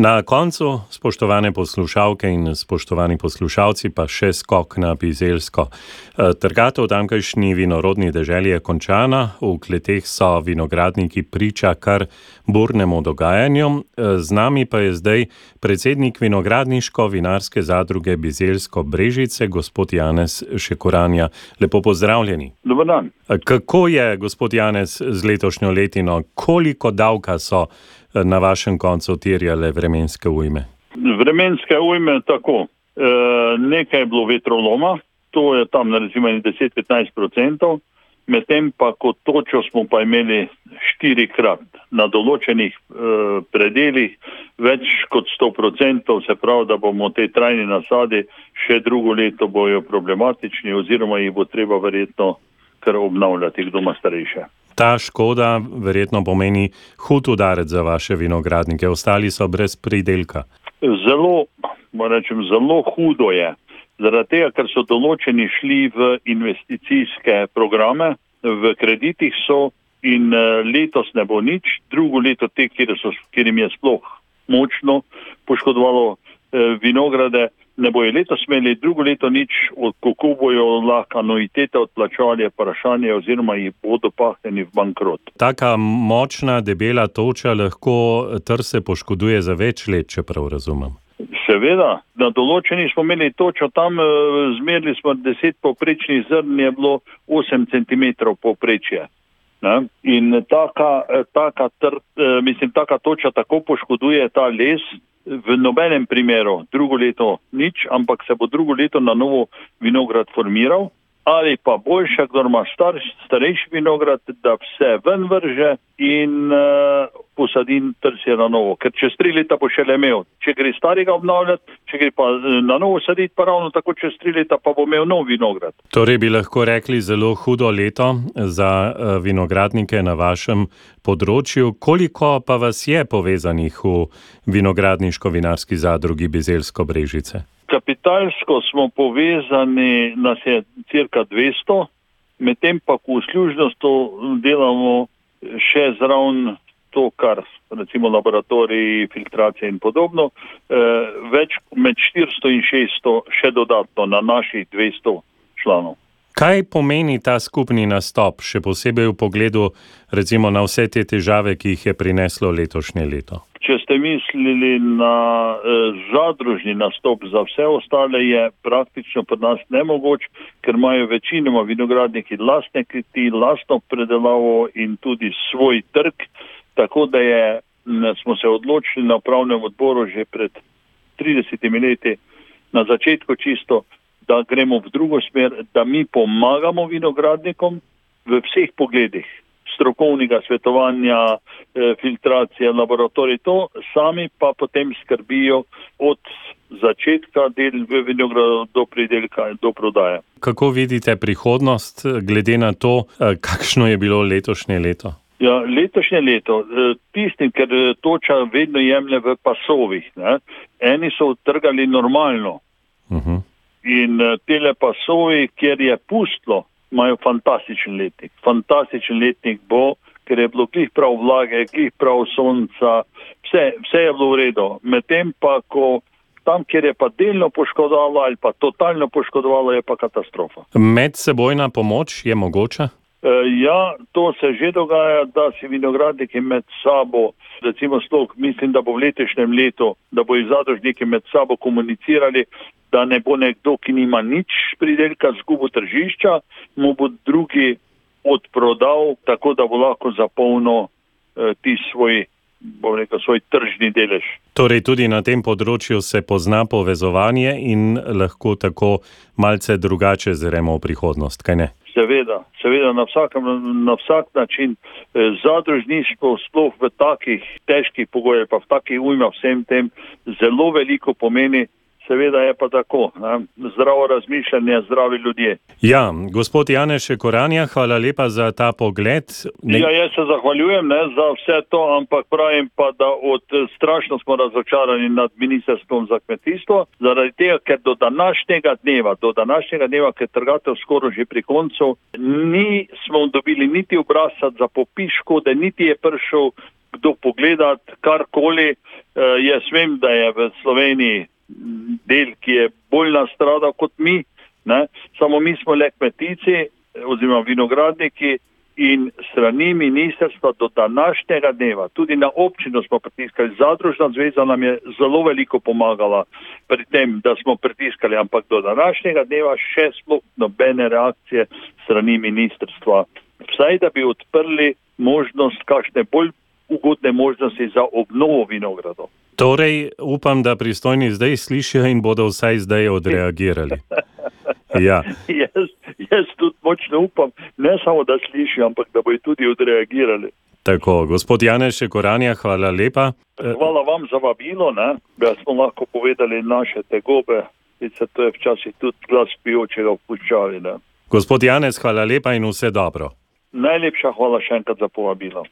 Na koncu, spoštovane poslušalke in spoštovani poslušalci, pa še skok na Bizelsko. E, trgatev v tamkajšnji vinorodni deželi je končana, v kleteh so vinogradniki priča kar burnemu dogajanju. E, z nami pa je zdaj predsednik vinogradniško-vinarske zadruge Bizelsko Brežice, gospod Janez Šekoranja. Lepo pozdravljeni. Dobar dan. E, kako je, gospod Janez, z letošnjo letino? Koliko davka so na vašem koncu terjale vremenske ujme? Vremenske ujme tako. E, nekaj je bilo vetroloma, to je tam recimo 10-15 odstotkov, medtem pa kot točo smo pa imeli štirikrat na določenih e, predeljih več kot 100 odstotkov, se pravi, da bomo te trajni nasadi še drugo leto bojo problematični oziroma jih bo treba verjetno kar obnavljati, kdo ima starejše ta škoda verjetno pomeni hud udarec za vaše vinogradnike, ostali so brez pridelka. Zelo, rečem, zelo hudo je. Zaradi tega, ker so določeni šli v investicijske programe, v kreditih so in eh, letos ne bo nič, drugo leto te, kjer, so, kjer jim je sploh močno poškodovalo eh, vinograde, ne bojo letos imeli, drugo leto nič, kako bojo lahko anuitete odplačali, je vprašanje, oziroma jih bodo pahnjeni v bankrot. Taka močna, debela toča lahko trse poškoduje za več let, če prav razumem. Seveda, na določeni smo imeli točo, tam eh, zmerili smo 10 poprečnih zrn, je bilo 8 cm poprečje. Ne? In taka, eh, taka, tr, eh, mislim, taka toča tako poškoduje ta les, v nobenem primeru drugo leto nič, ampak se bo drugo leto na novo vinograd formiral, ali pa boljše, kdo ima star, starejši vinograd, da vse ven vrže in uh, posadi trsje na novo. Ker čez tri leta bo še le imel, če gre starega obnavljati, če gre pa eh, na novo saditi, pa ravno tako čez tri leta pa bo imel nov vinograd. Torej bi lahko rekli zelo hudo leto za uh, vinogradnike na vašem področju. Koliko pa vas je povezanih v vinogradniško-vinarski zadrugi Bizelsko Brežice? Kapitalsko smo povezani, nas je cirka 200, medtem pa v služnosti delamo še zraven to, kar recimo laboratoriji, filtracije in podobno, eh, več med 400 in 600 še dodatno na naših 200 članov. Kaj pomeni ta skupni nastop, še posebej v pogledu recimo, na vse te težave, ki jih je prineslo letošnje leto? Če ste mislili na eh, zadružni nastop za vse ostale, je praktično pri nas nemogoč, ker imajo večinoma vinogradniki lastne kriti, lastno predelavo in tudi svoj trg. Tako da je, smo se odločili na upravnem odboru že pred 30 leti na začetku čisto da gremo v drugo smer, da mi pomagamo vinogradnikom v vseh pogledih, strokovnega svetovanja, eh, filtracije, laboratorij, to sami pa potem skrbijo od začetka del v vinogradu do pridelka in do prodaje. Kako vidite prihodnost, glede na to, eh, kakšno je bilo letošnje leto? Ja, letošnje leto, eh, tistim, ker toča vedno jemlje v pasovih, ne? eni so trgali normalno. Uh mhm. -huh. In tele pasovi, kjer je pustlo, imajo fantastičen letnik. Fantastičen letnik bo, ker je bilo glih prav vlage, glih prav sonca, vse, vse je bilo v redu. Medtem pa, ko tam, kjer je pa delno poškodovalo ali pa totalno poškodovalo, je pa katastrofa. Medsebojna pomoč je mogoča? E, ja, to se že dogaja, da si vinogradniki med sabo, recimo slog, mislim, da bo v letošnjem letu, da bo zadružniki med sabo komunicirali, da ne bo nekdo, ki nima nič pridelka, zgubo tržišča, mu bo drugi odprodal, tako da bo lahko zapolnil eh, ti svoj, bom rekel, svoj tržni delež. Torej, tudi na tem področju se pozna povezovanje in lahko tako malce drugače zremo v prihodnost, kaj ne? Seveda, seveda na, vsakem, na vsak način eh, zadružništvo sploh v takih težkih pogojih, pa v takih ujmah vsem tem zelo veliko pomeni, seveda je pa tako. Ne? Zdravo razmišljanje, zdravi ljudje. Ja, gospod Janeš Koranja, hvala lepa za ta pogled. Ne... Ja, jaz se zahvaljujem ne, za vse to, ampak pravim pa, da od strašno smo razočarani nad ministrstvom za kmetijstvo, zaradi tega, ker do današnjega dneva, do današnjega dneva, ker trgatev skoro že pri koncu, nismo dobili niti obrazca za popis škode, niti je prišel kdo pogledati karkoli. Jaz vem, da je v Sloveniji del, ki je bolj nastradal kot mi, ne? samo mi smo le kmetici oziroma vinogradniki in strani ministrstva do današnjega dneva, tudi na občino smo pritiskali, zadružna zveza nam je zelo veliko pomagala pri tem, da smo pritiskali, ampak do današnjega dneva še sploh nobene reakcije strani ministrstva. Vsaj da bi odprli možnost, kakšne bolj ugodne možnosti za obnovo vinogradov. Torej, upam, da pristojni zdaj slišijo in bodo vsaj zdaj odreagirali. Ja. jaz, jaz tudi močno upam, ne samo da slišijo, ampak da bodo tudi odreagirali. Tako, gospod Janeš Koranja, hvala lepa. Hvala vam za vabilo, ne? da smo lahko povedali naše tegobe, se to je včasih tudi glas pijočega vpuščali. Gospod Janez, hvala lepa in vse dobro. Najlepša hvala še enkrat za povabilo.